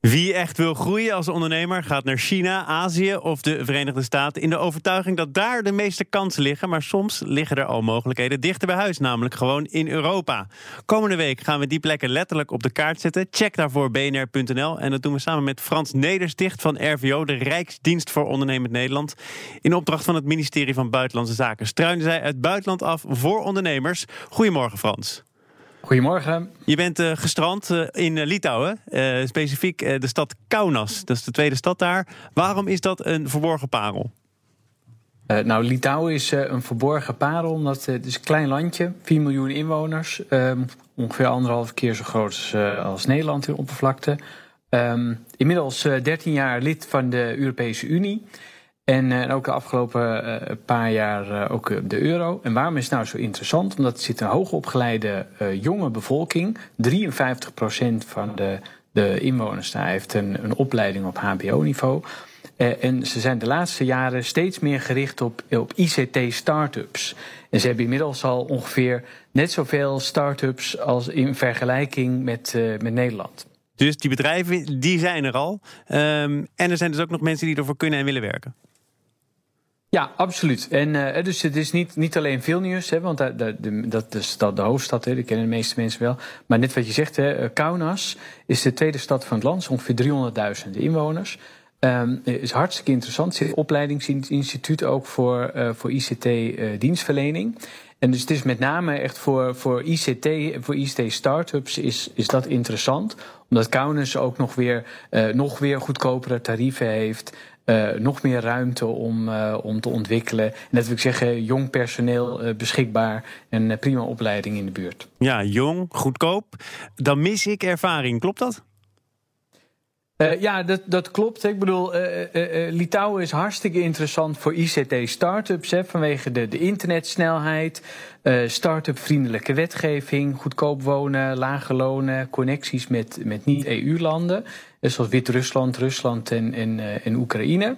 Wie echt wil groeien als ondernemer gaat naar China, Azië of de Verenigde Staten in de overtuiging dat daar de meeste kansen liggen. Maar soms liggen er al mogelijkheden dichter bij huis, namelijk gewoon in Europa. Komende week gaan we die plekken letterlijk op de kaart zetten. Check daarvoor bnr.nl en dat doen we samen met Frans Nedersticht van RVO, de Rijksdienst voor Ondernemend Nederland. In opdracht van het ministerie van Buitenlandse Zaken struinen zij het buitenland af voor ondernemers. Goedemorgen Frans. Goedemorgen. Je bent uh, gestrand uh, in uh, Litouwen, specifiek de stad Kaunas. Dat is de tweede stad daar. Waarom is dat een verborgen parel? nou, Litouwen is een verborgen parel, omdat het is een klein landje, 4 miljoen inwoners, um, ongeveer anderhalf keer zo groot als, als Nederland in oppervlakte. Um, inmiddels 13 jaar lid van de Europese Unie. En uh, ook de afgelopen uh, paar jaar uh, ook de euro. En waarom is het nou zo interessant? Omdat er zit een hoogopgeleide jonge bevolking. 53% van de, de inwoners daar heeft een, een opleiding op HBO-niveau. en ze zijn de laatste jaren steeds meer gericht op, op ICT-startups. En ze hebben inmiddels al ongeveer net zoveel startups als in vergelijking met, met Nederland. Dus die bedrijven die zijn er al. Um, en er zijn dus ook nog mensen die ervoor kunnen en willen werken. Ja, absoluut. En uh, dus het is niet, niet alleen Vilnius, hè, want dat, dat, dat is de, de hoofdstad, hè, dat kennen de meeste mensen wel. Maar net wat je zegt, hè, eh, Kaunas is de tweede stad van het land, ongeveer 300.000 inwoners. Um, is hartstikke interessant. Het opleidingsinstituut ook voor, voor ICT-dienstverlening. En dus het is met name echt voor, voor ICT, voor ICT-startups is, is dat interessant. Omdat Kaunas ook nog weer, nog weer goedkopere tarieven heeft. Uh, nog meer ruimte om, uh, om te ontwikkelen. En dat wil ik zeggen, jong personeel uh, beschikbaar en prima opleiding in de buurt. Ja, jong, goedkoop. Dan mis ik ervaring, klopt dat? ja, dat, dat klopt. Ik bedoel, Litouwen is hartstikke interessant voor ICT-startups vanwege de, de internetsnelheid, start-up vriendelijke wetgeving, goedkoop wonen, lage lonen, connecties met, met niet-EU-landen zoals Wit-Rusland, Rusland en, uh, en Oekraïne.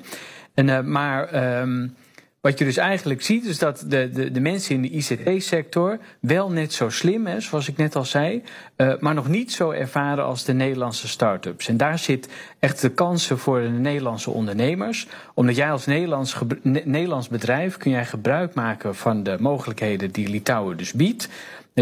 En, uh, maar um, wat je dus eigenlijk ziet, is dat de, de, de mensen in de ICT-sector wel net zo slim, hè, zoals ik net al zei, uh, maar nog niet zo ervaren als de Nederlandse start-ups. En daar zit echt de kansen voor de Nederlandse ondernemers. Omdat jij als Nederlands, Nederlands bedrijf kun jij gebruik maken van de mogelijkheden die Litouwen dus biedt.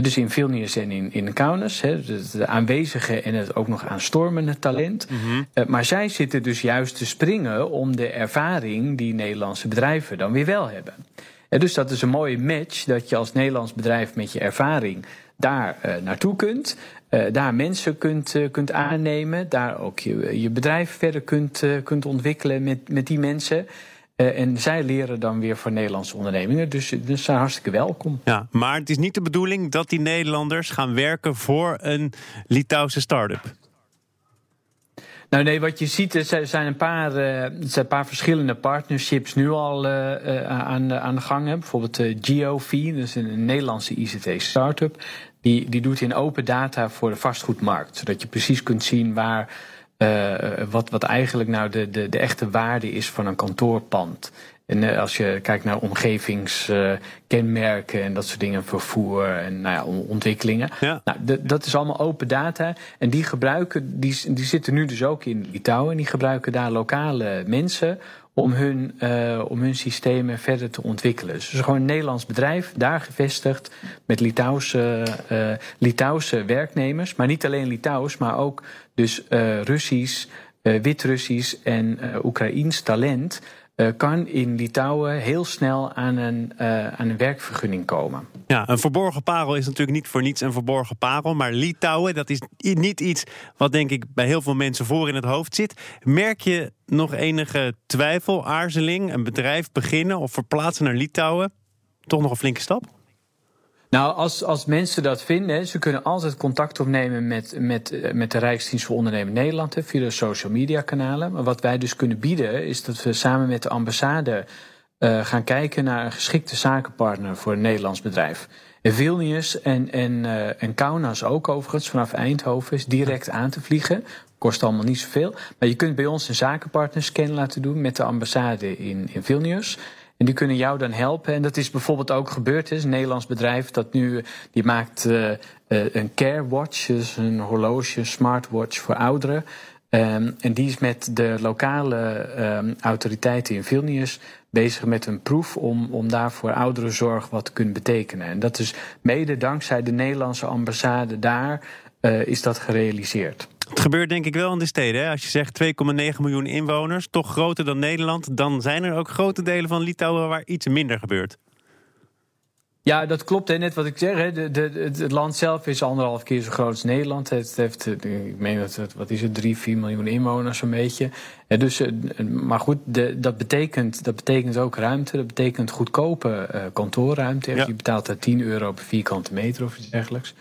Dus in Vilnius en in, in Kaunas, hè, de, aanwezige en het ook nog aanstormende talent. Mm maar zij zitten dus juist te springen om de ervaring die Nederlandse bedrijven dan weer wel hebben. En dus dat is een mooie match dat je als Nederlands bedrijf met je ervaring daar uh, naartoe kunt. Uh, daar mensen kunt, uh, kunt aannemen. Daar ook je, je bedrijf verder kunt, kunt ontwikkelen met, met die mensen. Uh, en zij leren dan weer voor Nederlandse ondernemingen. Dus, dus zijn hartstikke welkom. Ja, maar het is niet de bedoeling dat die Nederlanders gaan werken voor een Litouwse start-up. Nou nee, wat je ziet, er zijn een paar, uh, er zijn een paar verschillende partnerships nu al uh, aan, aan de gang. Hè. Bijvoorbeeld GeoV, dat is een Nederlandse ICT-startup. Die, die doet in open data voor de vastgoedmarkt. Zodat je precies kunt zien waar wat, wat eigenlijk nou de, de, de echte waarde is van een kantoorpand. En uh, als je kijkt naar omgevingskenmerken uh, en dat soort dingen, vervoer en nou ja, ontwikkelingen. Ja. Nou, dat is allemaal open data. En die gebruiken, die, die zitten nu dus ook in Litouwen. En die gebruiken daar lokale mensen om hun, uh, om hun systemen verder te ontwikkelen. Dus gewoon een Nederlands bedrijf, daar gevestigd, met Litouwse, uh, Litouwse werknemers. Maar niet alleen Litouws, maar ook dus uh, Russisch, Wit-Russisch en Oekraïens talent kan in Litouwen heel snel aan een, uh, aan een werkvergunning komen. Ja, een verborgen parel is natuurlijk niet voor niets een verborgen parel. Maar Litouwen, dat is niet iets wat denk ik bij heel veel mensen voor in het hoofd zit. Merk je nog enige twijfel, aarzeling, een bedrijf beginnen of verplaatsen naar Litouwen? Toch nog een flinke stap? Nou, als, als mensen dat vinden, ze kunnen altijd contact opnemen met, met, met de Rijksdienst voor Ondernemen Nederland hè, via de social media kanalen. Maar wat wij dus kunnen bieden, is dat we samen met de ambassade uh, gaan kijken naar een geschikte zakenpartner voor een Nederlands bedrijf. En Vilnius en, en, uh, en Kaunas ook overigens, vanaf Eindhoven, is direct aan te vliegen. Kost allemaal niet zoveel. Maar je kunt bij ons een zakenpartnerscan laten doen met de ambassade in, in Vilnius. En die kunnen jou dan helpen. En dat is bijvoorbeeld ook gebeurd. is een Nederlands bedrijf dat nu die maakt uh, uh, een care watch, dus een horloge, smartwatch voor ouderen. Ehm, en die is met de lokale ehm, autoriteiten in Vilnius bezig met een proef om, om daar voor ouderenzorg wat te kunnen betekenen. En dat is mede dankzij de Nederlandse ambassade daar is dat gerealiseerd. Het gebeurt denk ik wel in de steden. Hè? Als je zegt 2,9 miljoen inwoners, toch groter dan Nederland, dan zijn er ook grote delen van Litouwen waar iets minder gebeurt. Ja, dat klopt. Hè. Net wat ik zeg. Hè. De, de, het land zelf is anderhalf keer zo groot als Nederland. Het heeft, eh, ik meen dat het, wat is het, 3, 4 miljoen inwoners zo'n beetje. dus, eh, maar goed, de, dat, betekent, dat betekent ook ruimte. Dat betekent goedkope uh, kantoorruimte. Je betaalt daar 10 euro per vierkante meter of iets dergelijks.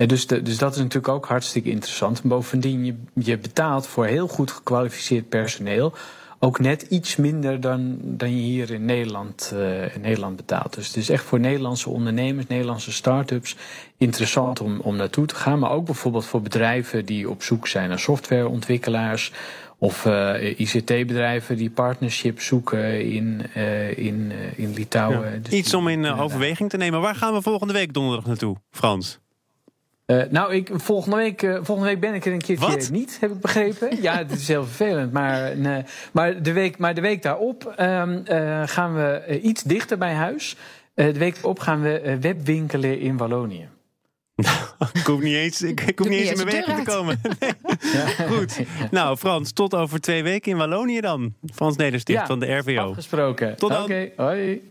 En dus, de, dus dat is natuurlijk ook hartstikke interessant. bovendien, je, je betaalt voor heel goed gekwalificeerd personeel ook net iets minder dan, dan je hier in Nederland, uh, in Nederland betaalt. Dus het is echt voor Nederlandse ondernemers, Nederlandse start-ups interessant om, om naartoe te gaan. Maar ook bijvoorbeeld voor bedrijven die op zoek zijn naar softwareontwikkelaars. Of uh, ICT-bedrijven die partnership zoeken in, uh, in, in Litouwen. Dus iets om in overweging te nemen. Waar gaan we volgende week donderdag naartoe, Frans? Uh, nou, ik, volgende, week, uh, volgende week ben ik er een keertje Wat? niet, heb ik begrepen. ja, het is heel vervelend. Maar, nee, maar, de, week, maar de week daarop um, uh, gaan we iets dichter bij huis. de week erop gaan we webwinkelen in Wallonië. ik hoef niet eens, ik, ik hoef niet eens in beweging te komen. Nee. Ja. Goed. Nou, Frans, tot over twee weken in Wallonië dan. Frans Nedersticht ja, van de RVO. Afgesproken. Tot dan. Oké, okay. hoi.